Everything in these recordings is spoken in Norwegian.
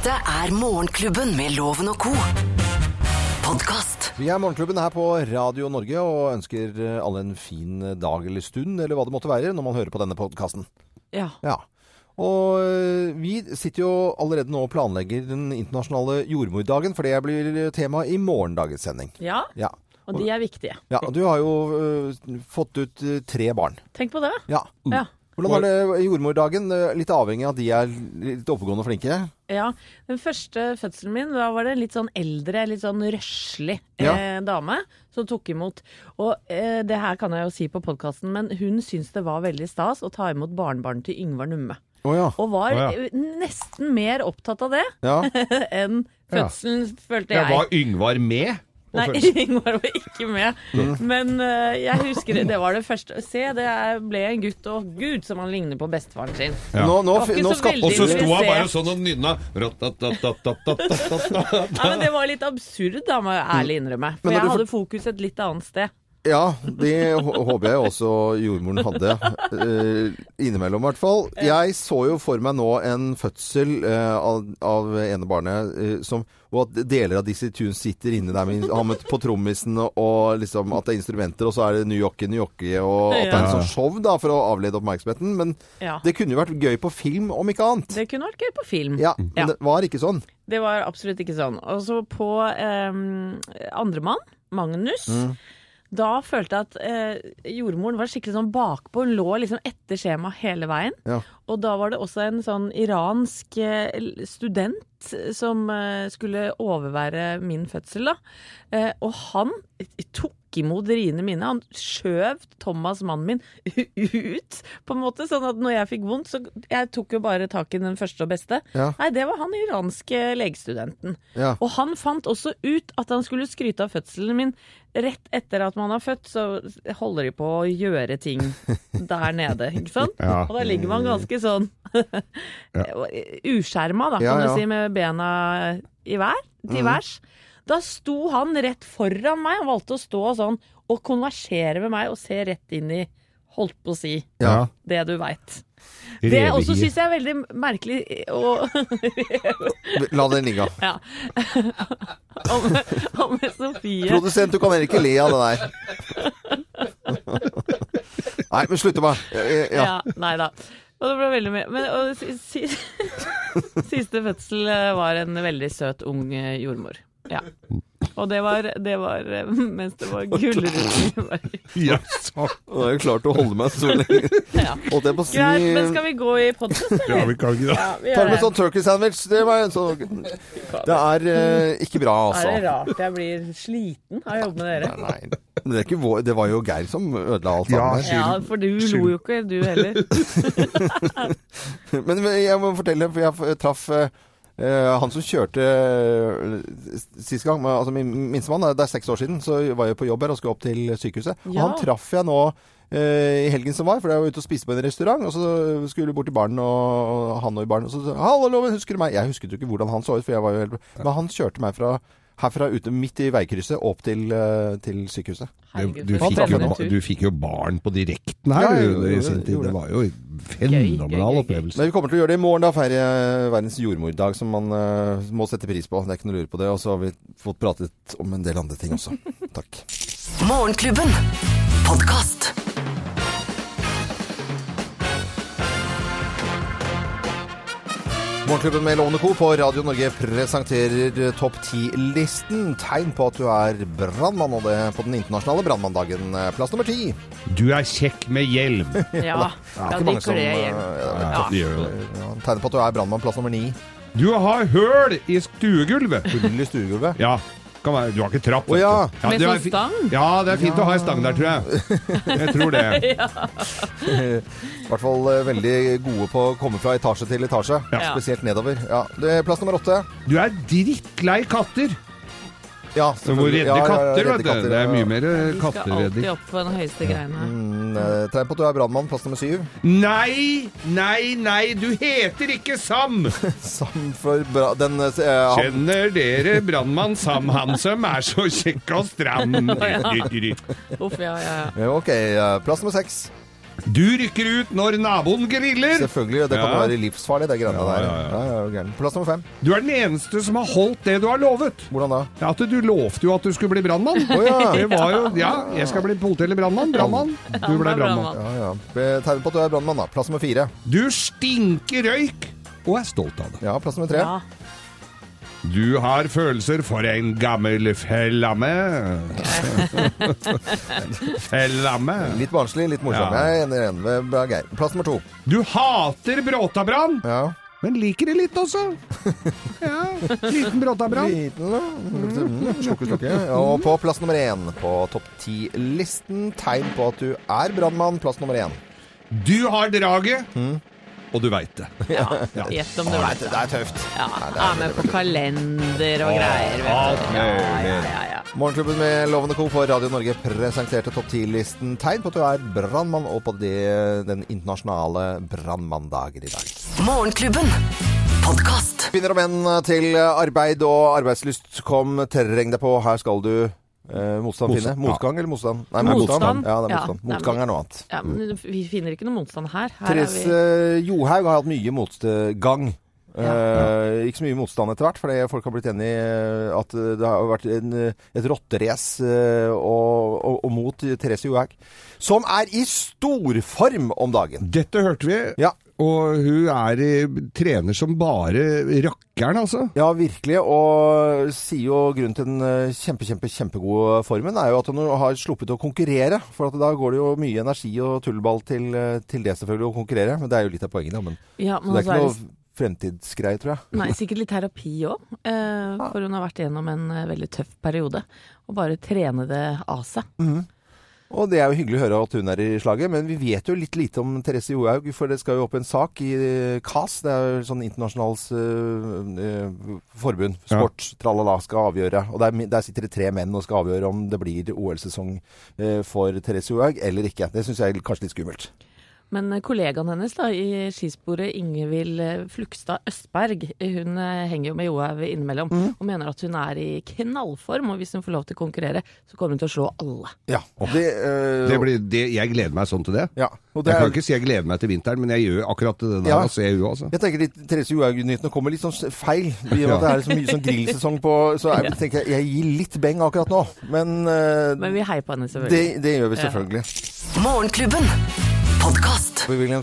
Dette er Morgenklubben med Loven og co. Podcast. Vi er Morgenklubben her på Radio Norge og ønsker alle en fin dag eller stund, eller hva det måtte være, når man hører på denne podkasten. Ja. Ja. Og øh, vi sitter jo allerede nå og planlegger den internasjonale jordmordagen, for det blir tema i morgendagens sending. ja. Ja. Og de er viktige. ja og du har jo uh, fått ut øh, tre barn. Tenk på det. Ja. Ja. Hvordan var det jordmordagen? Øh, Litt avhengig av at de er litt oppegående og flinke. ja. Den første fødselen min, da var det en litt sånn eldre, litt sånn røslig Ja. eh, dame som tok imot. Og eh, det her kan jeg jo si på podkasten, men hun syntes det var veldig stas å ta imot barnebarnet til Yngvar Numme. Oh ja. Og var oh ja. eh, nesten mer opptatt av det ja. enn fødselen, følte jeg. Ja, var Yngvar med? Nei, Ingvar var ikke med. Men uh, jeg husker det var det første Se, det ble en gutt, og gud som han ligner på bestefaren sin. Ja. Nå, nå, nå skal... Og så sto han bare sånn og nynna ja, men Det var litt absurd, da, må jeg ærlig innrømme. For jeg hadde fokuset litt annet sted. Ja, det håper jeg også jordmoren hadde. Uh, innimellom, i hvert fall. Jeg så jo for meg nå en fødsel uh, av, av ene barnet, uh, som, og at deler av Dizzie Tunes sitter inne der med, har med på trommisen, og liksom at det er instrumenter, og så er det New Yorkie, New Yorkie, og at det er en sånn show da, for å avlede oppmerksomheten. Men Ja. det kunne jo vært gøy på film, om ikke annet. Det kunne vært gøy på film. Ja, men Ja. det var ikke sånn. Det var absolutt ikke sånn. Og så på um, andremann, Magnus, Mm. Da følte jeg at eh, jordmoren var skikkelig sånn bakpå. Hun lå liksom etter skjema hele veien. Ja. Og da var det også en sånn iransk eh, student som eh, skulle overvære min fødsel, da. Eh, og han tok imot riene mine. Han skjøv Thomas, mannen min, ut, på en måte. Sånn at når jeg fikk vondt, så Jeg tok jo bare tak i den første og beste. Ja. Nei, det var han iranske legestudenten. Ja. Og han fant også ut at han skulle skryte av fødselen min. Rett etter at man har født, så holder de på å gjøre ting der nede, ikke sant? Ja. Og da ligger man ganske sånn uskjerma, da, kan du si, med bena i vær, til værs. Da sto han rett foran meg, han valgte å stå sånn og konversere med meg og se rett inn i, holdt på å si, Ja. det du veit. Det også syns jeg er veldig merkelig å La den ligge. Ja. Om, med, Sofie Produsent, du kan heller ikke le av det der. Nei, men slutt bare. Ja. Ja, nei da. Og det ble veldig mye. Men og, si, si, siste fødsel eh, var en veldig søt, ung eh, jordmor. Ja. Og det var, det var eh, mens det var gullruter. Jaså. Nå har jeg klart å holde meg så lenge. Ja. Holdt jeg på å si Greit, men skal vi gå i podkast, Ja, eller? vi kan ikke det. Ja, med sånn turkey sandwich. Det var en sånn Det er eh, ikke bra, Er det altså. rart jeg blir sliten av å jobbe med dere? Nei, men det, er ikke vår, det var jo Geir som ødela alt Ja, sammen. Ja, for du lo jo ikke, du heller. Men jeg må fortelle, for jeg traff eh, han som kjørte uh, sist gang, altså min minstemann, det er seks år siden, så var jeg på jobb her og skulle opp til sykehuset. Og han traff jeg nå eh, i helgen som var, for jeg var ute og spiste på en restaurant, og så skulle vi bort til baren, og, han og i baren, og så sa Hallo, Loven, husker du meg? Jeg husket jo ikke hvordan han så ut, for jeg var jo helt Men han kjørte meg fra herfra ute midt i veikrysset opp til, eh, til sykehuset. Herregud, Du, fikk jo, du fikk jo barn på direkten her Ja, du, i sin tid. Det var jo en fenomenal opplevelse. Men vi kommer til å gjøre det i morgen, da. Feire verdens jordmordag, som man uh, må sette pris på. Det er ikke noe å lure på det. Og så har vi fått pratet om en del andre ting også. Takk. Morgenklubben. Morgenklubben med Lovende Co. på Radio Norge presenterer topp 10-listen. Tegn på at du er brannmann, og det på den internasjonale brannmanndagen. Plass nummer ti. Du er kjekk med hjelm. Ja, ja ikke de mange som, kler eh, ja, gjør det. Ja, tegn på at du er brannmann. Plass nummer ni. Du har høl i stuegulvet. Hull i stuegulvet. Ja. Kan være, du har ikke trapp. Oh, ja. ja. Med er sånn stang? Ja, det er fint å ha en stang der, tror jeg. Jeg tror det. I hvert fall eh, veldig gode på å komme fra etasje til etasje. Ja. Spesielt nedover. Ja, det er Plass nummer åtte. Du er drittlei katter. Ja, Du må redde Ja, ja, ja, redde katter, Det er mye mer eh, De skal alltid opp på den høyeste greiene. Mm, eh, Tegn på at du er brannmann. Plass nummer syv. Nei, nei, nei, du heter ikke Sam! Sam for bra... Den uh, han- Kjenner dere brannmann Sam, han som er så kjekk og stram? Uff, ja, ja, Ok, plass nummer seks. Du rykker ut når naboen griller. Selvfølgelig. Det kan Ja. være livsfarlig, det greiene Ja, der. ja, ja. Ja, ja. Plass nummer fem. Du er den eneste som har holdt det du har lovet. Hvordan da? Ja, at Du lovte jo at du skulle bli brannmann. Oh, ja. Det var jo Ja, jeg skal bli politi eller brannmann. Brannmann. Du ble ble brannmann. Ja, ja. Tegn på at du er brannmann, da. Plass nummer fire. Du stinker røyk og er stolt av det. Ja, plass nummer tre. Ja. Du har følelser for en gammel fellamme. fellamme. Litt barnslig, litt morsom. Ja. Jeg er enig med Geir. Plass nummer to. Du hater Bråtabrann, Ja. men liker det litt også. Ja, liten Bråtabrann. Liten, da. Mm, slukke. Og på plass nummer én på topp ti-listen, tegn på at du er brannmann. Plass nummer én. Du har draget, og du veit det. ja. Gjett om du ah, vet det det. er tøft. Ja, er med på kalender og greier. Vet du. Ja, ja, ja, ja. Morgenklubben med Lovende Co. for Radio Norge presenterte topp 10-listen tegn på at du er brannmann, og på det, den internasjonale brannmanndagen i dag. Morgenklubben. Podcast. Kvinner og menn til arbeid og arbeidslyst, kom, terreng deg på. Her skal du eh, motstand Motstand, finne. ja. Motgang eller motstand? Nei, Motstand. Ja, det er Ja, motstand. nei, Motgang men- er noe annet. Ja, men vi finner ikke noe motstand her. her er Therese vi... Johaug har hatt mye motgang. Eh, ikke så mye motstand etter hvert, fordi folk har blitt enig i at det har vært en, et rotterace eh, og, og, og mot Therese Johaug. Som er i storform om dagen. Dette hørte vi, Ja. Og hun er trener som bare rakkeren, altså. Ja, virkelig. Og sier jo grunnen til den eh, kjempe, kjempe, kjempegode formen er jo at hun har sluppet å konkurrere. For at da går det jo mye energi og tullball til, eh, til det selvfølgelig å konkurrere. Men det er jo litt av poenget, da. Men Ja, så det er altså ikke er det noe fremtidsgreie, tror jeg. Nei, sikkert litt terapi òg. Eh, for hun har vært igjennom en veldig tøff periode. Og bare trene det av seg. Og det er jo hyggelig å høre at hun er i slaget, men vi vet jo litt lite om Therese Johaug, for det skal jo opp en sak i KAS, CAS, det er jo sånn internasjonalt uh, forbund, sport, Ja. tralala, skal avgjøre. Og der, der sitter det tre menn og skal avgjøre om det blir OL-sesong eh, for Therese Johaug eller ikke. Det syns jeg er kanskje litt skummelt. Men kollegaen hennes da, i skisporet, Ingvild eh, Flugstad Østberg, hun eh, henger jo med Johaug innimellom mm. og mener at hun er i knallform. Og hvis hun får lov til å konkurrere, så kommer hun til å slå alle. Ja. Og det, eh, Det blir, det, jeg gleder meg sånn til det. ja. Og det Jeg er, kan ikke si jeg gleder meg til vinteren, men jeg gjør akkurat det der. Ja. Altså, jeg gjør, altså. jeg tenker litt Therese Johaug-nyhetene kommer litt sånn feil. I og med at det er så mye sånn grillsesong på Så jeg tenker jeg, jeg gir litt beng akkurat nå. Men, eh, Men vi heier på henne, selvfølgelig. det gjør vi Ja. selvfølgelig. Morgenklubben. Podkast.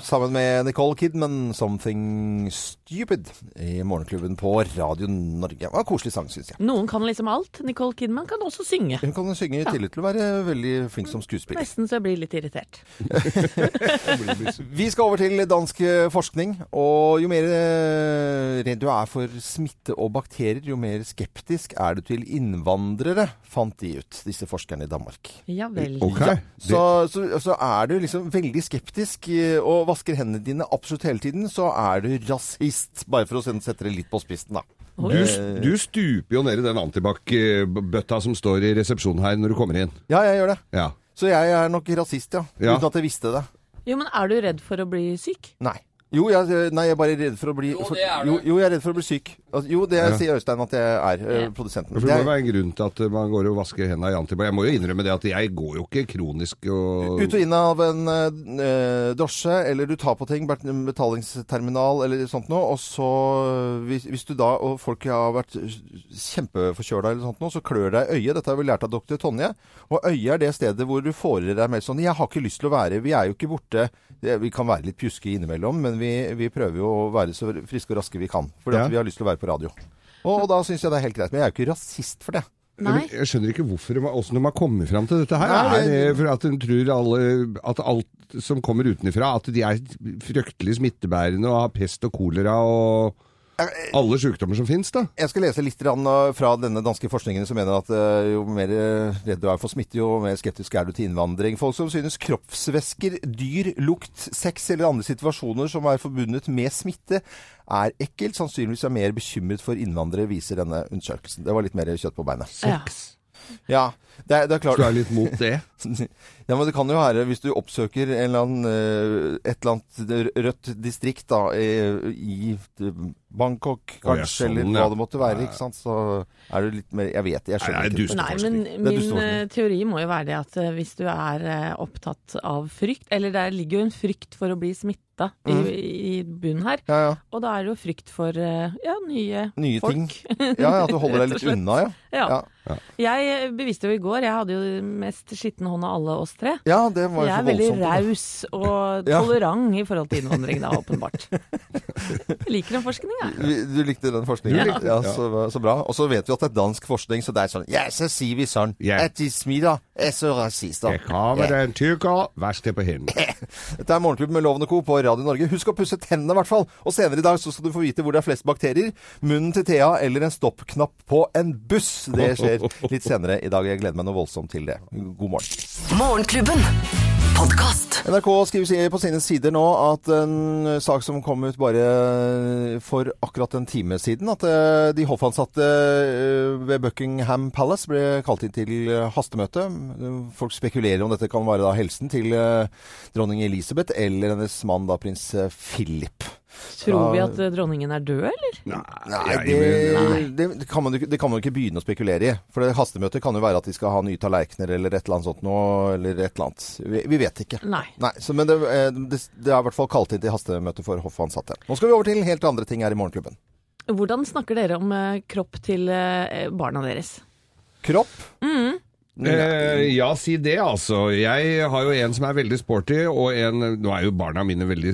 sammen med Nicole Kidman, 'Something Stupid', i Morgenklubben på Radio Norge. Det var en koselig sang, syns jeg. Noen kan liksom alt. Nicole Kidman kan også synge. Hun kan synge i tillegg til å være veldig flink som skuespiller. Nesten så jeg blir litt irritert. Vi skal over til dansk eh, forskning. Og jo mer eh, redd du er for smitte og bakterier, jo mer skeptisk er du til innvandrere, fant de ut, disse forskerne i Danmark. Ja vel. Okay. Ja, så, så, så er du liksom veldig skeptisk eh, og vasker hendene dine absolutt hele tiden, så er du rasist. Bare for å sette det litt på spissen, da. Du, du stuper jo ned i den antibac-bøtta som står i resepsjonen her når du kommer inn. Ja, jeg gjør det. Ja. Så jeg er nok rasist, ja. Ja. Uten at jeg visste det. Jo, men er du redd for å bli syk? Nei. Jo, jeg, nei, jeg er bare redd for å bli Jo, for, det er du. jo, jo, jeg er redd for å bli syk. Altså, jo, det Ja. sier Øystein at jeg er, eh, Ja. produsenten. For Det må jo være en grunn til at man går og vasker hendene i antibac. Jeg må jo innrømme det at jeg går jo ikke kronisk og ut og inn av en eh, drosje, eller du tar på ting, betalingsterminal eller sånt noe, og så hvis, hvis du da, og folk har vært kjempeforkjøla eller sånt noe, så klør deg i øyet. Dette har vi lært av dr. Tonje. Og øyet er det stedet hvor du får i deg mer sånn Jeg har ikke lyst til å være Vi er jo ikke borte Vi kan være litt pjuske innimellom, men vi, vi prøver jo å være så friske og raske vi kan. Fordi Ja. at vi har lyst til å være på radio. Og, og da syns jeg det er helt greit. Men jeg er jo ikke rasist for det. Nei. Men Jeg skjønner ikke hvorfor, åssen de har kommet fram til dette her. Nei, er det- det for at de tror alle, at alt som kommer utenfra, at de er fryktelig smittebærende og har pest og kolera og alle sykdommer som finnes, da? Jeg skal lese litt uh, fra denne danske forskningen som mener at uh, jo mer uh, redd du er for smitte, jo mer skeptisk er du til innvandring. Folk som synes kroppsvæsker, dyr, lukt, sex eller andre situasjoner som er forbundet med smitte, er ekkelt. Sannsynligvis er mer bekymret for innvandrere, viser denne undersøkelsen. Det var litt mer kjøtt på beinet. Ja. Ja, det er, det er klart. er litt mot det? Ja, men det kan jo være, hvis du oppsøker en eller annen, eh, et eller annet rødt distrikt da, i, i Bangkok kanskje, sånn, eller hva det måtte være, ikke sant, så er du litt mer, jeg vet jeg skjønner er ikke. Nei, men min eh, teori må jo være det at eh, hvis du er eh, opptatt av frykt, eller der ligger jo en frykt for å bli smitta i, Mhm. i bunnen her, Ja, ja. og da er det jo frykt for eh, ja, nye Nye folk. ting. Ja, ja, at du holder deg litt unna, ja. Ja. Ja. Jeg eh, beviste jo i går, jeg hadde jo mest skitten hånd av alle oss tre. Ja, det var jo Jeg er veldig voldsomt. raus og Ja. tolerant i forhold til innvandring, da, åpenbart. Jeg liker den forskninga, jeg. Du likte den forskningen? Ja, ja. så, så bra. Og så vet vi at det er dansk forskning, så det er sånn Ja, så sier vi sånn. Yeah. At de smiler, er så rasister. Jeg kommer en tyrker, vask det på hinden. Dette er Morgenklubben med Loven og Co. på Radio Norge. Husk å pusse tennene, i hvert fall. Og senere i dag så skal du få vite hvor det er flest bakterier. Munnen til Thea eller en stoppknapp på en buss. Det skjer litt senere i dag. Jeg gleder meg noe voldsomt til det. God morgen. Morgenklubben. NRK skriver på sine sider nå at en sak som kom ut bare for akkurat en time siden, at eh, de hoffansatte eh, ved Buckingham Palace ble kalt inn til hastemøte. Folk spekulerer om dette kan være da helsen til eh, dronning Elisabeth eller hennes mann da prins eh, Philip. Tror vi at eh, dronningen er død, eller? Nei, Nei, det, det, det, kan man, det kan man jo ikke begynne å spekulere i. For det hastemøtet kan jo være at de skal ha nye tallerkener eller et eller annet sånt nå, eller et eller annet. Vi, vi vet ikke. Nei. Nei, så, men det, eh, det, det er i hvert fall kalt inn til hastemøte for hoffansatte. Nå skal vi over til helt andre ting her i Morgenklubben. Hvordan snakker dere om eh, kropp til barna deres? Kropp. Eh, ja, si det, altså. Jeg har jo en som er veldig sporty, og en Nå er jo barna mine veldig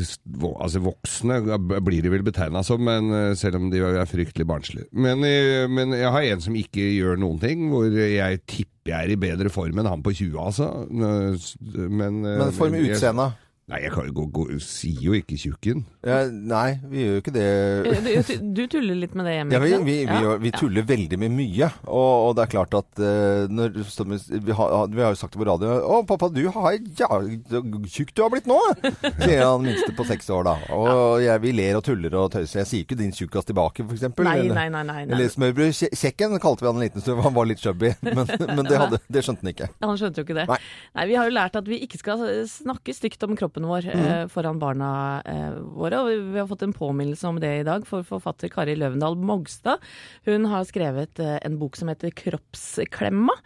altså voksne, blir de vel betegna som, men eh, selv om de er fryktelig barnslige. Men, eh, men jeg har en som ikke gjør noen ting, hvor jeg tipper jeg er i bedre form enn han på 20, altså. Men, eh, Men form med jeg- utseende. Nei, jeg kan jo gå, gå, sier jo ikke tjukken. Ja, nei, vi gjør jo ikke det. Eh, Du, du tuller litt med det hjemme? Ja, vi, vi, vi, Ja. vi tuller veldig med mye. Og, og det er klart at uh, når, som vi, vi, har, vi har jo sagt det på radio Å, pappa, du har ja, tjukk du har blitt nå! Sier han minste på seks år, da. Og jeg, vi ler og tuller og tøyser. Jeg sier ikke 'din tjukkas tilbake', f.eks. Nei, nei. nei, nei. Eller smørbrødkjekken kalte vi han en liten stund, han var litt chubby. Men, men det, hadde, det skjønte han ikke. Han skjønte jo ikke det. Nei. Nei. Vi har jo lært at vi ikke skal snakke stygt om kroppen vår Mhm. eh, foran barna eh, våre. Og vi, har fått en påminnelse om det i dag for forfatter Kari Løvendal Mogstad. Hun har skrevet eh, en bok som heter 'Kroppsklemma'.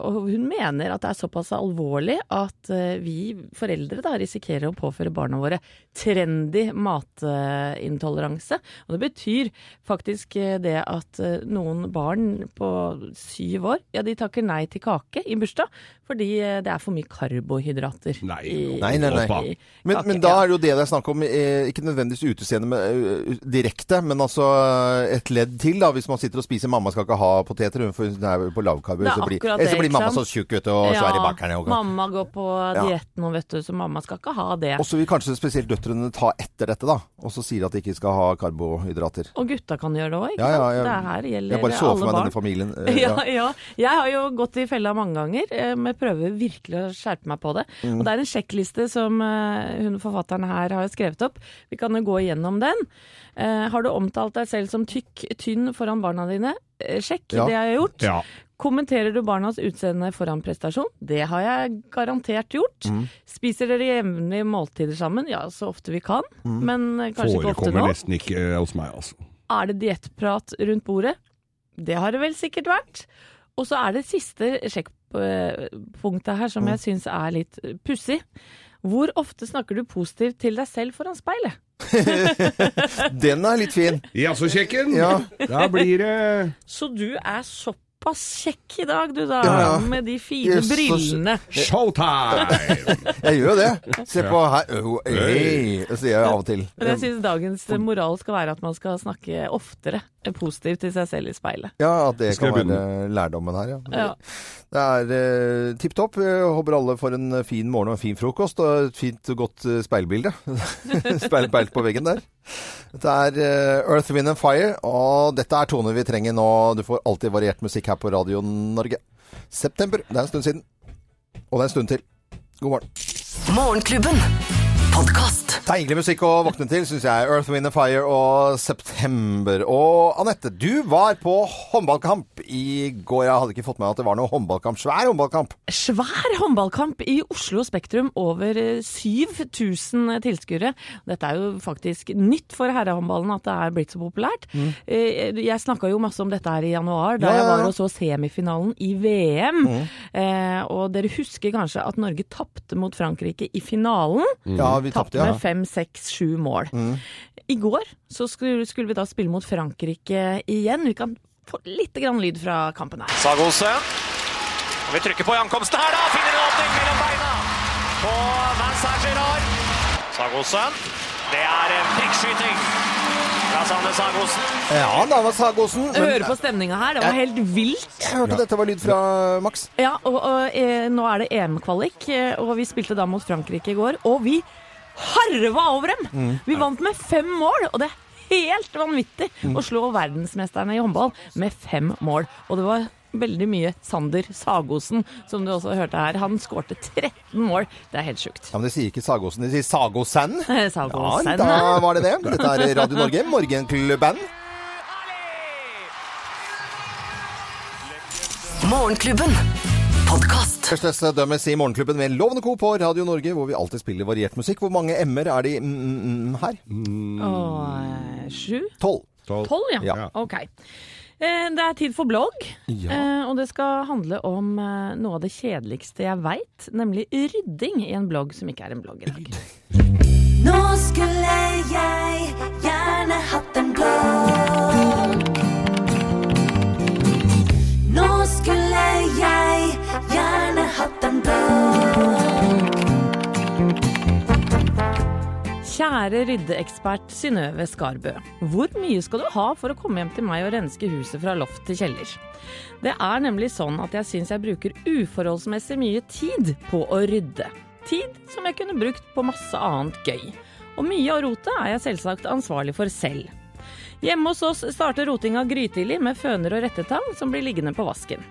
Og hun mener at det er såpass alvorlig at vi foreldre da risikerer å påføre barna våre trendy matintoleranse. Og det betyr faktisk det at noen barn på syv år, ja de takker nei til kake i bursdag fordi det er for mye karbohydrater. Nei, i- Nei, nei, nei. Men, men da er det jo det det er snakk om, eh, ikke nødvendigvis utseende med, eh, direkte, men altså eh, et ledd til, da. Hvis man sitter og spiser 'mamma skal ikke ha poteter', hun er på lavkarbo, Det er så blir, så det, blir mamma så tjukk vet og svær i bakkerne. Ja, mamma går på diett nå, vet du, så mamma skal ikke ha det. og så vil kanskje spesielt døtrene ta etter dette, da. Og så sier at de ikke skal ha karbohydrater. Og gutta kan gjøre det òg, ikke Ja, ja, sant? ja. Det her gjelder alle barn. Jeg bare så for meg barn. denne familien. Ja, ja. ja. Jeg har jo gått i fella mange ganger, men prøver virkelig å skjerpe meg på det. Mm. Og det er en sjekkliste som eh, hun forfatteren her har skrevet opp. Vi kan jo gå igjennom den. Eh, Har du omtalt deg selv som tykk, tynn foran barna dine? Eh, Sjekk, Ja. det har jeg gjort. Ja. Kommenterer du barnas utseende foran prestasjon? Det har jeg garantert gjort. Mm. Spiser dere jevnlige måltider sammen? Ja, så ofte vi kan. Men kanskje Forekommer ikke ofte Forekommer nå. nesten ikke hos meg, altså. Er det diettprat rundt bordet? Det har det vel sikkert vært. Og så er det siste sjekkpunktet her som jeg syns er litt pussig. Hvor ofte snakker du positivt til deg selv foran speilet? Den er litt fin. Jazzokjekken! Ja. Da blir det Så du er såpass kjekk i dag, du da, Ja, ja. med de fine Yes, så- showtime! Jeg gjør det. Se på her. Oh, hey. Det sier jeg av og til. Men jeg syns dagens moral skal være at man skal snakke oftere positivt til seg selv i speilet. Ja, at det kan være lærdommen her, ja. Ja. Det er eh, tipp topp. Håper alle får en fin morgen og en fin frokost og et fint og godt eh, speilbilde. Speil, speil på veggen der. Dette er eh, Earth, Wind and Fire, og dette er toner vi trenger nå. Du får alltid variert musikk her på Radio Norge. September. Det er en stund siden. Og det er en stund til. God morgen. Morgenklubben. Podkast. Deilig musikk å våkne til, syns jeg. Earth, Wind and Fire og September. Og Anette, du var på håndballkamp i går. Jeg hadde ikke fått med meg at det var noe håndballkamp. Svær håndballkamp. Svær håndballkamp i Oslo Spektrum. Over eh, 7000 tilskuere. Dette er jo faktisk nytt for herrehåndballen at det er blitt så populært. Mm. Jeg snakka jo masse om dette her i januar, da ja, Ja, ja, jeg var og så semifinalen i VM. Eh, og dere husker kanskje at Norge tapte mot Frankrike i finalen. Ja, vi tapte, ja. Fem, seks, sju mål. I går så skulle, skulle vi da spille mot Frankrike igjen. Vi kan få litt grann lyd fra kampen her. Sagosen. Og vi trykker på i ankomsten her, da. Finner en åpning mellom beina på Vincent Girard. Sagosen. Det er en prikkskyting. Ja, da var Sagosen. Men... hører på stemninga her, det var helt vilt. Jeg hørte dette var lyd fra Max. Ja, og, og eh, nå er det EM-kvalik, eh, og vi spilte da mot Frankrike i går, og vi harva over dem! Vi vant med fem mål, og det er helt vanvittig å slå verdensmesterne i håndball med fem mål. Og det var veldig mye Sander Sagosen, som du også hørte her. Han skårte 13 mål. Det er helt sjukt. Ja, Men de sier ikke Sagosen, de sier Sagosen. Sagosen. Ja, da var det det. Dette er Radio Norge, morgenklubben. Morgenklubben. Podkast. Førstes dømmes i Morgenklubben med Lovende Co. på Radio Norge, hvor vi alltid spiller variert musikk. Hvor mange m-er er det mm, mm, her? Og eh, sju? Tolv. Tolv, ja. Ja. Ok. Eh, Det er tid for blogg, Ja. eh, og det skal handle om noe av det kjedeligste jeg veit, nemlig rydding i en blogg som ikke er en blogg i dag. Nå skulle jeg gjerne hatt en blogg. Hatt en blogg. Kjære ryddeekspert Synnøve Skarbø. Hvor mye skal du ha for å komme hjem til meg og renske huset fra loft til kjeller? Det er nemlig sånn at jeg syns jeg bruker uforholdsmessig mye tid på å rydde. Tid som jeg kunne brukt på masse annet gøy. Og mye av rotet er jeg selvsagt ansvarlig for selv. Hjemme hos oss starter rotinga grytidlig med føner og rettetang som blir liggende på vasken.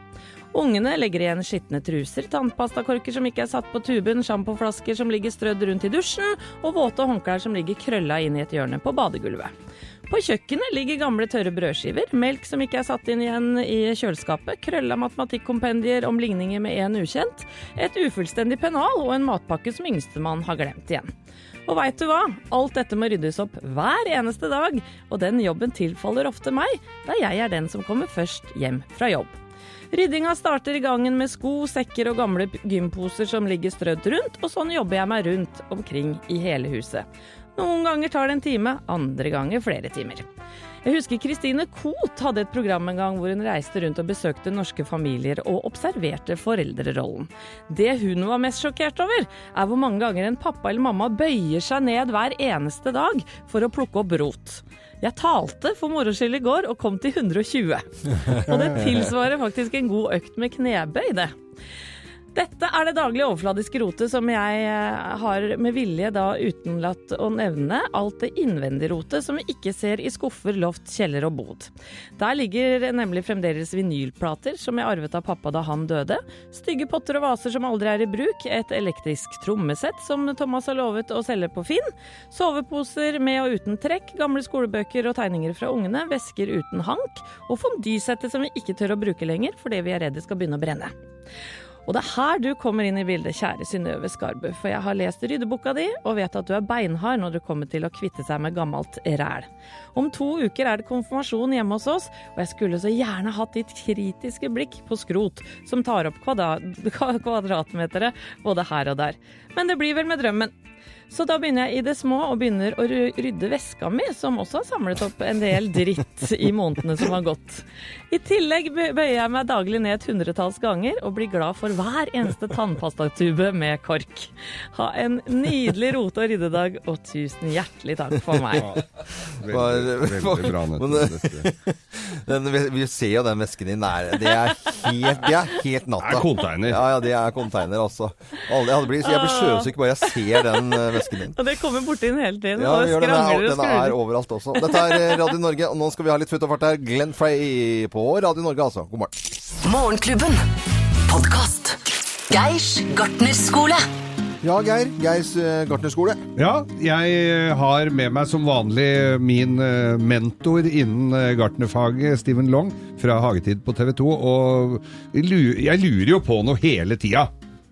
Ungene legger igjen skitne truser, tannpastakorker som ikke er satt på tuben, sjampoflasker som ligger strødd rundt i dusjen, og våte håndklær som ligger krølla inn i et hjørne på badegulvet. På kjøkkenet ligger gamle tørre brødskiver, melk som ikke er satt inn igjen i kjøleskapet, krølla matematikkompendier om ligninger med én ukjent, et ufullstendig pennal og en matpakke som yngstemann har glemt igjen. Og veit du hva? Alt dette må ryddes opp hver eneste dag, og den jobben tilfaller ofte meg, da jeg er den som kommer først hjem fra jobb. Ryddinga starter i gangen med sko, sekker og gamle gymposer som ligger strødd rundt, og sånn jobber jeg meg rundt omkring i hele huset. Noen ganger tar det en time, andre ganger flere timer. Jeg husker Christine Koht hadde et program en gang hvor hun reiste rundt og besøkte norske familier og observerte foreldrerollen. Det hun var mest sjokkert over, er hvor mange ganger en pappa eller mamma bøyer seg ned hver eneste dag for å plukke opp rot. Jeg talte for moro skyld i går og kom til 120. Og det tilsvarer faktisk en god økt med knebøy, det. Dette er det daglige overfladiske rotet som jeg eh, har med vilje da utenlatt å nevne. Alt det innvendige rotet som vi ikke ser i skuffer, loft, kjeller og bod. Der ligger nemlig fremdeles vinylplater som jeg arvet av pappa da han døde, stygge potter og vaser som aldri er i bruk, et elektrisk trommesett som Thomas har lovet å selge på Finn, soveposer med og uten trekk, gamle skolebøker og tegninger fra ungene, vesker uten hank, og fondysettet som vi ikke tør å bruke lenger fordi vi er redd det skal begynne å brenne. Og det er her du kommer inn i bildet, kjære Synnøve Skarbu, for jeg har lest ryddeboka di og vet at du er beinhard når det kommer til å kvitte seg med gammelt ræl. Om to uker er det konfirmasjon hjemme hos oss, og jeg skulle så gjerne hatt ditt kritiske blikk på skrot som tar opp kvadra- kvadratmetere både her og der. Men det blir vel med drømmen. Så da begynner jeg i det små og begynner å rydde veska mi, som også har samlet opp en del dritt i månedene som har gått. I tillegg bøyer jeg meg daglig ned et hundretalls ganger og blir glad for hver eneste tannpastatube med kork. Ha en nydelig rote- og ryddedag, og tusen hjertelig takk for meg. Veldig, veldig bra, Nette. Dette. Den, vi ser jo den vesken din er Det er helt, det er helt natta. Det er container. Ja, ja, det er container, altså. Jeg, blir, jeg blir sjøsyk bare jeg ser den eh, vesken din. Og det kommer borti den hele tiden, Ja, og vi gjør det. den, skrangler er, den er overalt også. Dette er eh, Radio Norge, og nå skal vi ha litt futt og fart her. Glenn Frey på Radio Norge, altså. God morgen. Morgenklubben. Podkast. Geirs gartnerskole. Ja, Geir. Geirs eh, gartnerskole. Ja, jeg har med meg som vanlig min eh, mentor innen eh, gartnerfaget, Steven Long, fra Hagetid på TV 2. Og jeg jeg lurer jo på noe hele tida.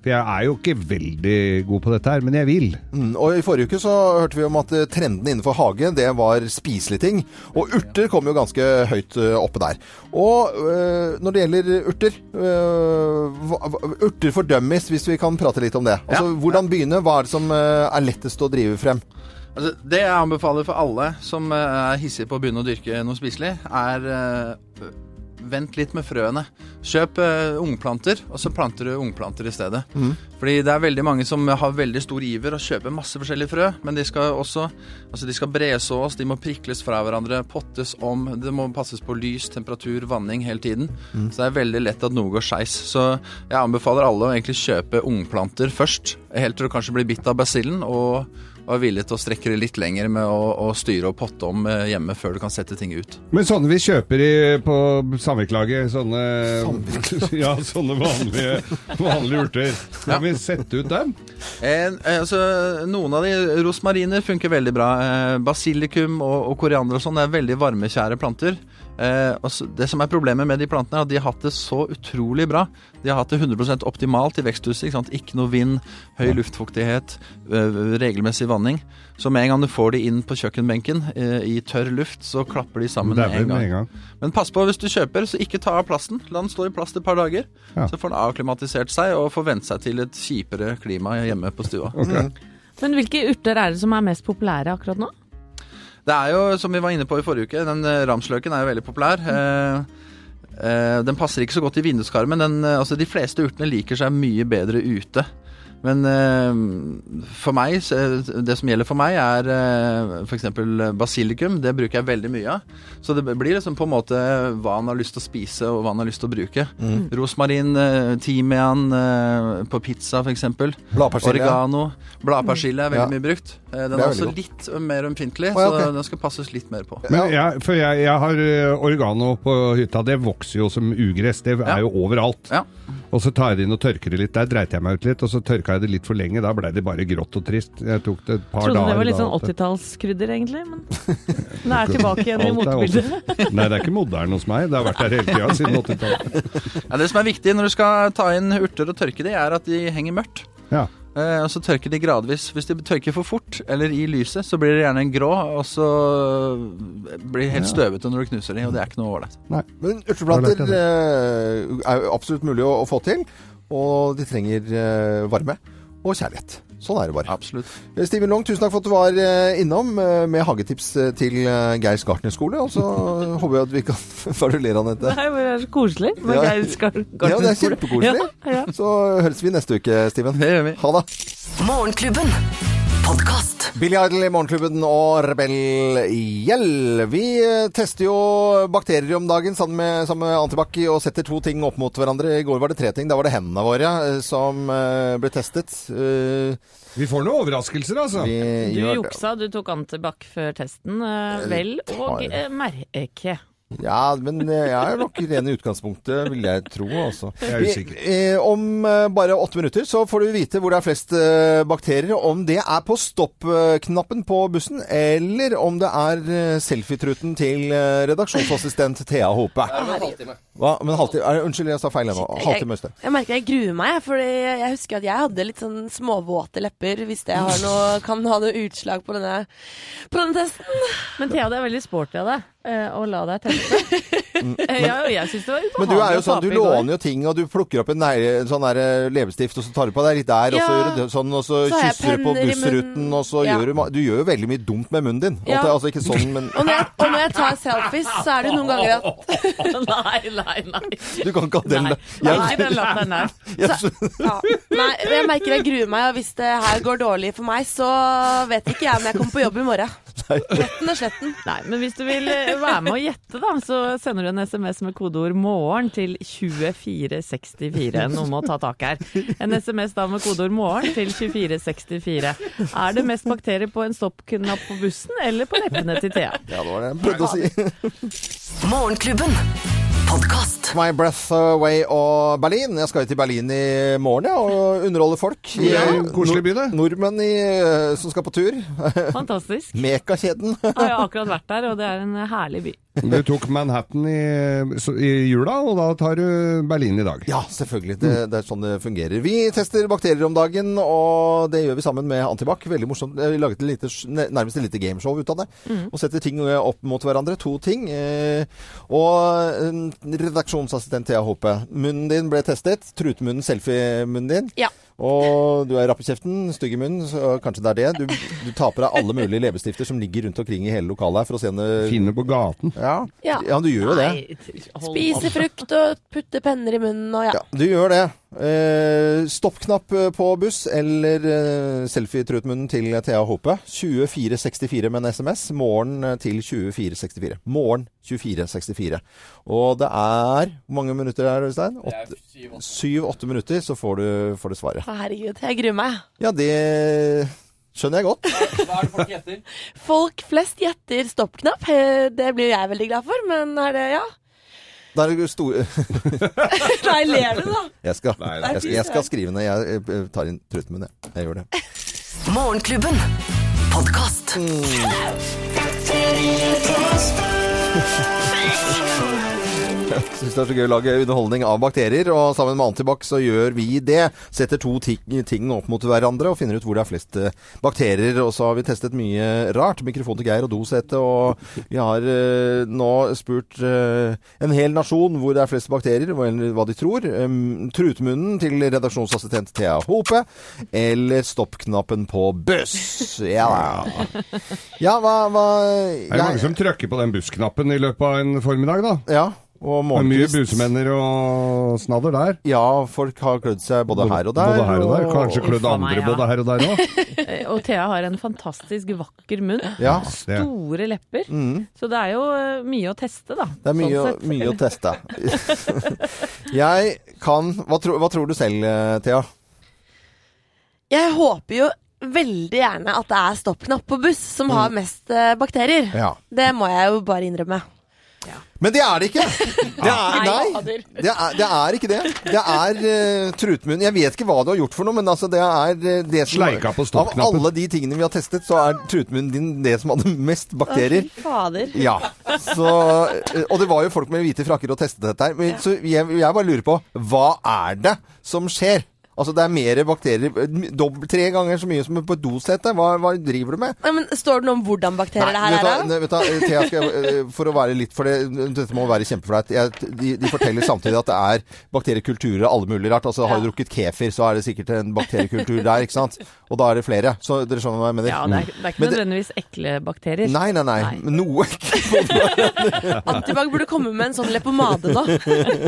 For jeg er jo ikke veldig god på dette her, men jeg vil. Mm, og I forrige uke så hørte vi om at eh, trenden innenfor hage det var spiselige ting. Og urter kom jo ganske høyt eh, oppe der. Og øh, når det gjelder urter øh, hva, hva, Urter for dummies, hvis vi kan prate litt om det. Altså, Hvordan begynne? Hva er det som øh, er lettest å drive frem? Altså, det jeg anbefaler for alle som er hissige på å begynne å dyrke noe spiselig, er Vent litt med frøene. Kjøp eh, ungplanter, og så planter du ungplanter i stedet. Fordi det er veldig mange som har veldig stor iver og kjøper masse forskjellige frø, men de skal også altså de skal bresås, de må prikles fra hverandre, pottes om, det må passes på lys, temperatur, vanning hele tiden. Så det er veldig lett at noe går skeis. Så jeg anbefaler alle å egentlig kjøpe ungplanter først, helt til du kanskje blir bitt av basillen, og og er villig til å strekke det litt lenger med å, å styre og potte om eh, hjemme før du kan sette ting ut. Men sånne vi kjøper i, på samvirkelaget, sånne, ja, sånne vanlige, vanlige urter, skal vi sette ut dem? En, eh, altså, noen av de rosmariner funker veldig bra. Eh, basilikum og, og koriander og sånn er veldig varmekjære planter. Eh, og så- det som er problemet med de plantene, er at de har hatt det så utrolig bra. De har hatt det 100% optimalt i veksthuset. Ikke, sant? ikke noe vind, høy luftfuktighet, eh, regelmessig vanning. Så med en gang du får de inn på kjøkkenbenken eh, i tørr luft, så klapper de sammen med en en gang. Men pass på hvis du kjøper, så ikke ta av plasten. La den stå i plast et par dager. Ja. Så får den avklimatisert seg og får vent seg til et kjipere klima hjemme på stua. Ok. Men hvilke urter er det som er mest populære akkurat nå? Det er jo, som vi var inne på i forrige uke, den eh, ramsløken er jo veldig populær. Eh, eh, den passer ikke så godt i vinduskarmen. Den, altså, de fleste urtene liker seg mye bedre ute. Men eh, for meg, det som gjelder for meg, er uh, f.eks. basilikum. Det bruker jeg veldig mye av. Så det blir liksom på en måte hva han har lyst til å spise, og hva han har lyst til å bruke. Rosmarin, eh, timian eh, på pizza f.eks. Bladpersille. Oregano. Bladpersille er veldig Ja. mye brukt. Eh, Den er, er også litt mer ømfintlig, oh, ja, så den skal passes litt mer på. Men jeg, for jeg, jeg har oregano på hytta, det vokser jo som ugress. Det Ja. er jo overalt. Ja. Og så tar jeg det inn og tørker det litt. Der dreit jeg meg ut litt, og så tørka jeg det litt for lenge. Da ble det bare grått og trist. Jeg tok det et par Trodde dager. det var litt da, sånn 80-tallskrydder, egentlig. Men nå er tilbake igjen i motebildet. Nei, det er ikke moderne hos meg. Det har vært der hele tida siden 80-tallet. Ja, det som er viktig når du skal ta inn urter og tørke de, er at de henger mørkt. Ja. Eh, og så tørker de gradvis. Hvis de tørker for fort, eller i lyset, så blir det gjerne en grå, og så blir det helt støvete når du knuser de, og det er ikke noe ålreit. Men Da urteplanter eh, er jo absolutt mulig å, å få til. Og de trenger eh, varme og kjærlighet. Sånn er det bare. Absolutt. Eh, Steven Long, tusen takk for at du var eh, innom eh, med hagetips til Geirs gartnerskole. Og så håper jeg at vi kan Hva er det du ler av, Anette? Nei, men det er så koselig. med Ja. Geir Skar- Ja, det er kjempekoselig. Ja, ja. Så høres vi neste uke, Steven. Det gjør vi. Ha det. Morgenklubben. Podkast. Billy Idol i Morgenklubben og Rebell Gjell. Vi tester jo bakterier om dagen sammen med, sammen med Antibac og setter to ting opp mot hverandre. I går var det tre ting. Da var det hendene våre eh, som eh, ble testet. Eh, Vi får noen overraskelser, altså. Vi Du gjør juksa, du tok antibac før testen. Vel og merke. Ja, men eh, jeg er nok ren i utgangspunktet, vil jeg tro. Altså. Jeg er usikker. Vi- eh, om eh, bare åtte minutter så får du vite hvor det er flest eh, bakterier. Om det er på stopp-knappen på bussen, eller om det er eh, selfietruten til eh, redaksjonsassistent Thea Hope. Hva? Men halvtime er, Unnskyld, jeg sa feil ennå. Halvtime, Øystein. Jeg merker jeg gruer meg, for jeg husker at jeg hadde litt sånn småvåte lepper hvis det har noe, kan ha noe utslag på denne, på denne testen. Men Thea, det er veldig sporty av deg eh, å la deg teste. Eh, ja, og jeg syns det var ubehagelig Men du er jo sånn, du låner jo ting, og du plukker opp en, en sånn der eh, leppestift, og så tar du på deg litt der, og så Ja. gjør du sånn, og så, Så kysser du på bussruten, og så Ja. gjør du Du gjør jo veldig mye dumt med munnen din. Ja. Altså ikke sånn, men Og når, jeg, og når jeg tar selfies, så er det noen ganger at Nei, nei, nei. du kan ikke ha den nei. Den latteren der. jeg- ja. Nei, jeg merker jeg gruer meg, og hvis det her går dårlig for meg, så vet ikke jeg om jeg kommer på jobb i morgen. Retten og sletten. Nei, men hvis du vil eh, være med å gjette, da, så sender du en SMS med kodeord 'morgen' til 2464. Noen må ta tak her. En SMS da med kodeord 'morgen' til 2464. Er det mest bakterier på en stoppknapp på bussen eller på leppene til Thea? Ja, det var det jeg prøvde å si. Morgenklubben. Podkast. My Breath Away og Berlin. Jeg skal jo til Berlin i morgen ja, og underholde folk. Ja, Eh, koselig by, det. Nordmenn i, eh, som skal på tur. Fantastisk. Mekakjeden. Jeg har jo akkurat vært der, og det er en herlig by. Du tok Manhattan i, i jula, og da tar du Berlin i dag. Ja, selvfølgelig. Det, det er sånn det fungerer. Vi tester bakterier om dagen, og det gjør vi sammen med Antibac. Veldig morsomt. Vi laget et lite, nærmest et lite gameshow ut av det. Og setter ting opp mot hverandre. To ting. Eh, Og eh, redaksjonsassistent Thea Håpe. Munnen din ble testet. Trutemunnen, selfie-munnen din. Ja. Og du er rapp i kjeften, stygg i munnen, så kanskje det er det. Du, du taper deg alle mulige leppestifter som ligger rundt omkring i hele lokalet her for å se om det Finne på gaten. ja. Ja. ja, du gjør jo det. Spise frukt og putte penner i munnen og ja. Ja, du gjør det. Eh, Stoppknapp eh, på buss eller eh, selfietrutmunnen til Thea Hope. 2464 med en SMS. Morgen eh, til 2464. Morgen 2464. Og det er Hvor mange minutter er det, Øystein? Syv-åtte minutter, så får du, får du svaret. Herregud, jeg gruer meg. Ja, det skjønner jeg godt. Hva er det folk gjetter? Folk flest gjetter stoppknapp. Det blir jeg veldig glad for, men er det ja? Da er det store Nei, ler du, da? jeg skal, Nei, jeg, skal, jeg skal skrive ned. Jeg tar inn trutmunn, jeg. Jeg gjør det. Morgenklubben. Podkast. Syns det er så gøy å lage underholdning av bakterier, og sammen med Antibac så gjør vi det. Setter to ting, ting opp mot hverandre og finner ut hvor det er flest eh, bakterier. Og så har vi testet mye rart. Mikrofon til Geir og dosete, og vi har eh, nå spurt eh, en hel nasjon hvor det er flest bakterier, hva, de tror. Um, trutmunnen til redaksjonsassistent Thea Hope, eller stoppknappen på buss. Ja, ja hva, hva Er det mange som trykker på den bussknappen i løpet av en formiddag, da? Ja, mye busemenner og snadder der. Ja, folk har klødd seg både her og der. Både her og der. Kanskje klødd andre meg, ja. både her og der òg. Og Thea har en fantastisk vakker munn. Ja, Store lepper. Så det er jo eh, mye å teste, da. det er mye, Sånn mye å teste. jeg kan hva, tro, hva tror du selv, eh, Thea? Jeg håper jo veldig gjerne at det er stoppknapp på buss som har mest eh, bakterier. Ja. Det må jeg jo bare innrømme. Men det er det ikke! Det er, Nei, nei, det er, det er ikke det. Det er uh, trutmunn. Jeg vet ikke hva du har gjort for noe, men altså det er eh, det som Sleika på Av alle de tingene vi har testet, så er trutmunnen din det som hadde mest bakterier. Fader. Ja. Så, eh, og det var jo folk med hvite frakker og testet dette her. Men, så jeg, jeg bare lurer på hva er det som skjer? Altså det er mer bakterier dobbelt, Tre ganger så mye som på et dosete. Hva, hva driver du med? Nei, men Står det noe om hvordan bakterier det her er? da? nei, vet du, Thea, skal jeg, eh, for å være litt For det, dette må være kjempeflaut. De, de forteller samtidig at det er bakteriekulturer av alle mulige rart. Altså Har du drukket kefir, så er det sikkert en bakteriekultur der, ikke sant? Og da er det flere. Så dere skjønner hva jeg mener? Ja, det er, det er ikke Men det- nødvendigvis ekle bakterier. Nei, nei, nei. Nei. Noe Antibac burde komme med en sånn leppepomade nå.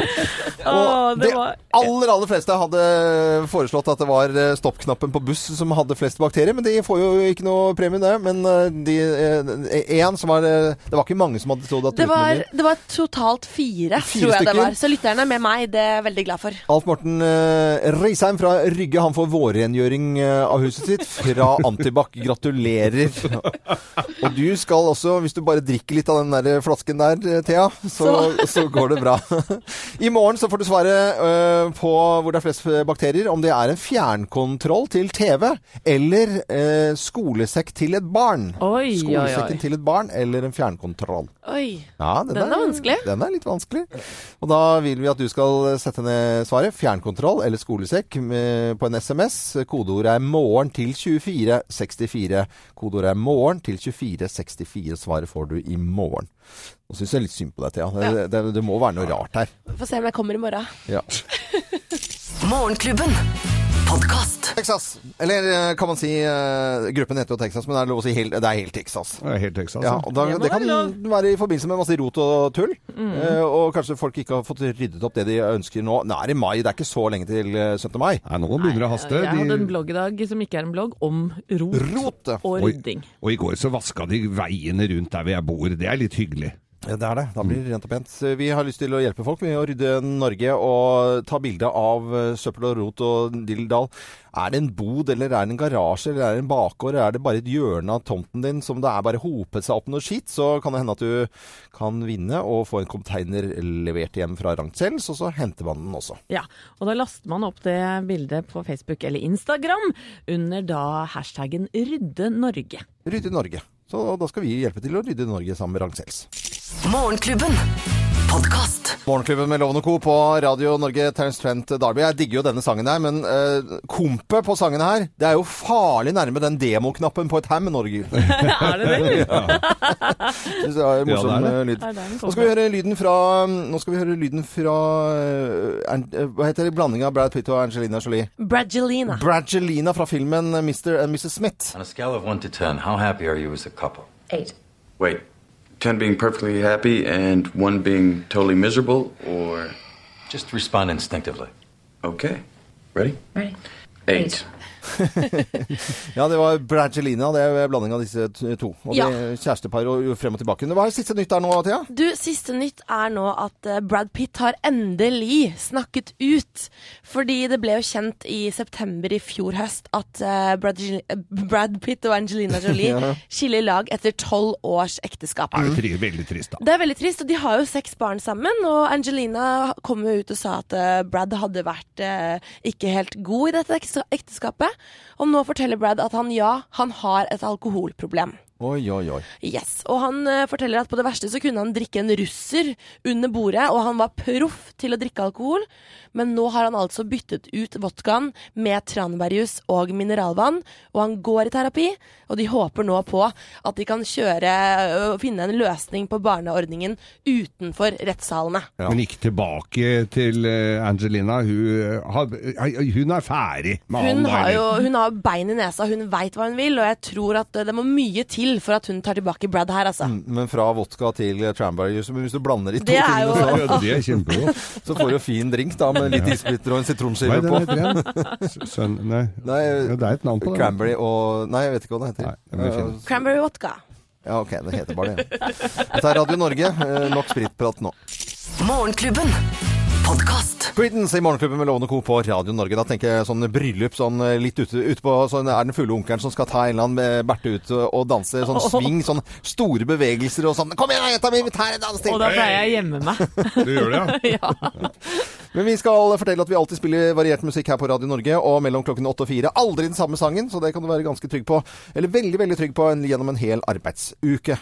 Åh, det, det var aller, aller fleste hadde foreslått at det var eh, stoppknappen på buss som hadde flest bakterier, men de får jo ikke noe premie, det. Men eh, de, eh, en som var eh, Det var ikke mange som hadde trodd at Det var, det var totalt fire, Fire tror jeg det var. Så lytterne med meg, det er jeg veldig glad for. Alf Morten Reisheim fra Rygge, han får vårrengjøring eh, av huset sitt fra Antibac. Gratulerer. Og du skal også, hvis du bare drikker litt av den der flasken der, eh, Thea, så, så går det bra. I morgen så får du svaret eh, på hvor det er flest bakterier, om det er en fjernkontroll til TV eller eh, skolesekk til et barn. Oi, oi, oi. Skolesekken til et barn eller en fjernkontroll. Oi. Ja, den, Den er vanskelig. Den er litt vanskelig. Og da vil vi at du skal sette ned svaret. Fjernkontroll eller skolesekk med, på en SMS. Kodeordet er 'morgen' til 2464. Kodeordet er 'morgen' til 2464. Svaret får du i morgen. Nå syns jeg litt synd på deg, Thea. Det, det, det må være noe rart her. Får se om jeg kommer i morgen. Ja. Morgenklubben. Texas. Eller eh, kan man si eh, Gruppen heter jo Texas, men det er lov å si helt, det er helt Texas. Det er helt Texas. Ja, Ja, og da, Det må det kan være i forbindelse med masse rot og tull. Eh, og kanskje folk ikke har fått ryddet opp det de ønsker nå. Nå er det mai, det er ikke så lenge til eh, 17. mai. Nei, nå begynner det å haste. Jeg hadde en De, blogg i dag som ikke er en blogg, om rot Rot! og rydding. og i går så vaska de veiene rundt der hvor jeg bor. Det er litt hyggelig. Ja, Det er det. Da blir det rent og pent. Vi har lyst til å hjelpe folk med å rydde Norge og ta bilde av eh, søppel og rot og dilldall. Er det en bod, eller er det en garasje, eller er det en bakgård, eller er det bare et hjørne av tomten din som det er bare hopet seg opp noe skitt, så kan det hende at du kan vinne og få en container levert hjem fra Ragnsells, og så henter man den også. Ja, og da laster man opp det bildet på Facebook eller Instagram under da hashtaggen Rydde Norge. Rydde Norge. Så da skal vi hjelpe til å rydde Norge sammen med Ragnsells. Podkast. Morgenklubben med Loven og Co. på Radio Norge, Terence Trent Darby. Jeg digger jo denne sangen her, men uh, kompet på sangen her, det er jo farlig nærme den demoknappen på et Ham Norge. er det det? Synes det er morsom Ja, det er det. eh, lyd. Ja, er Nå skal vi høre lyden fra Nå skal vi høre lyden fra uh, eh, Hva heter det? blandinga av Brad Pitt og Angelina Jolie. Bradgelina. Bradgelina fra filmen eh, Mr. and Mrs. Smith. On a scale of 1 to 10, how happy are you as a couple? Eight. Wait, 10 being perfectly happy and 1 being totally miserable, or. Just respond instinctively. Okay. Ready? Ready? 8. Ja, det var Brangelina. Det er blanding av disse to. Og Ja. det kjærestepar og frem og tilbake. Hva er siste nytt der nå, Thea? Du, siste nytt er nå at eh, Brad Pitt har endelig snakket ut. Fordi det ble jo kjent i september i fjor høst at eh, Brad, Brad Pitt og Angelina Jolie Ja. skiller lag etter tolv års ekteskap. Det er jo veldig trist, da. Det er veldig trist, og de har jo seks barn sammen. Og Angelina kom jo ut og sa at eh, Brad hadde vært ikke helt god i dette ekteskapet. Og nå forteller Brad at han ja, han har et alkoholproblem. Oi, oi, oi. Yes, Og han eh, forteller at på det verste så kunne han drikke en russer under bordet, og han var proff til å drikke alkohol. Men nå har han altså byttet ut vodkaen med tranbærjus og mineralvann, og han går i terapi. Og de håper nå på at de kan kjøre og finne en løsning på barneordningen utenfor rettssalene. Ja. Men ikke tilbake til eh, Angelina. Hun, eh, har, eh, hun er ferdig med Hun han. jo hun har bein i nesa, hun veit hva hun vil, og jeg tror at det må mye til for at hun tar tilbake Brad her, altså. Men fra vodka til Tranberry-juice, men hvis du blander de to Det er jo- tingene, Ja, det er kjempegodt. så, så får du fin drink da, med litt isbiter og en sitronskive på. Sønn... Nei. Nei, Ja, det er et navn på det. Cranberry og Nei, jeg vet ikke hva det heter. Nei, det. Cranberry vodka. Ja, ok, det heter bare det. Dette er Radio Norge. Eh, Nok spritprat nå. Morgenklubben. Podkast. Creedence i Morgenklubben med Lovende Co. på Radio Norge. Da tenker jeg sånn bryllup sånn eh, litt ute, ute på sånn, Er den fulle onkelen som skal ta en eller annen berte ut og, danse sånn sving, sånn store bevegelser og sånn Kom igjen, jenta mi, vi tar en dans til! Og da pleier jeg å gjemme meg. Du gjør det, ja? ja. Men vi skal fortelle at vi alltid spiller variert musikk her på Radio Norge, og mellom klokken åtte og fire aldri den samme sangen, så det kan du være ganske trygg på. Eller veldig, veldig trygg på en, gjennom en hel arbeidsuke.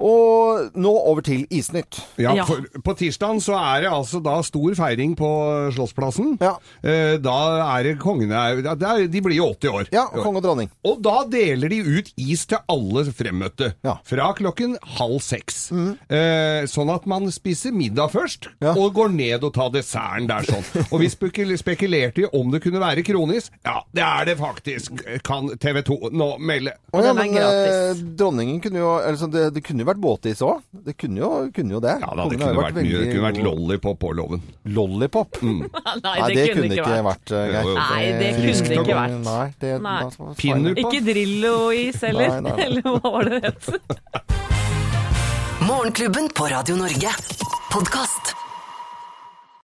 Og nå over til Isnytt. Ja, for på tirsdagen så er det altså da stor feiring på Slottsplassen. Ja. Eh, Da er det kongene der, er, De blir jo 80 år. Ja, konge og dronning. Og da deler de ut is til alle fremmøtte. Ja. Mm. Fra klokken halv seks. Eh, sånn at man spiser middag først, Ja. og går ned og tar desserten der sånn. Og vi spekulerte jo om det kunne være kronis. Ja, det er det faktisk, kan TV 2 nå melde. Å ja, er men gratis. eh, dronningen kunne jo eller sånn, det, det kunne jo vært båtis òg. Det kunne jo, kunne jo det. Ja da, det kunne jo vært, mye, det kunne vært lollipop på loven. Lollipop? Nei, Nei, det, kunne ikke vært, vært jo. Geir. Nei, det Eh, kunne det ikke vært. Nei, det, Nei. da- Pinner- Ikke Drillo-is heller, Nei, nei, nei. eller hva var det det het? Morgenklubben på Radio Norge. Podkast.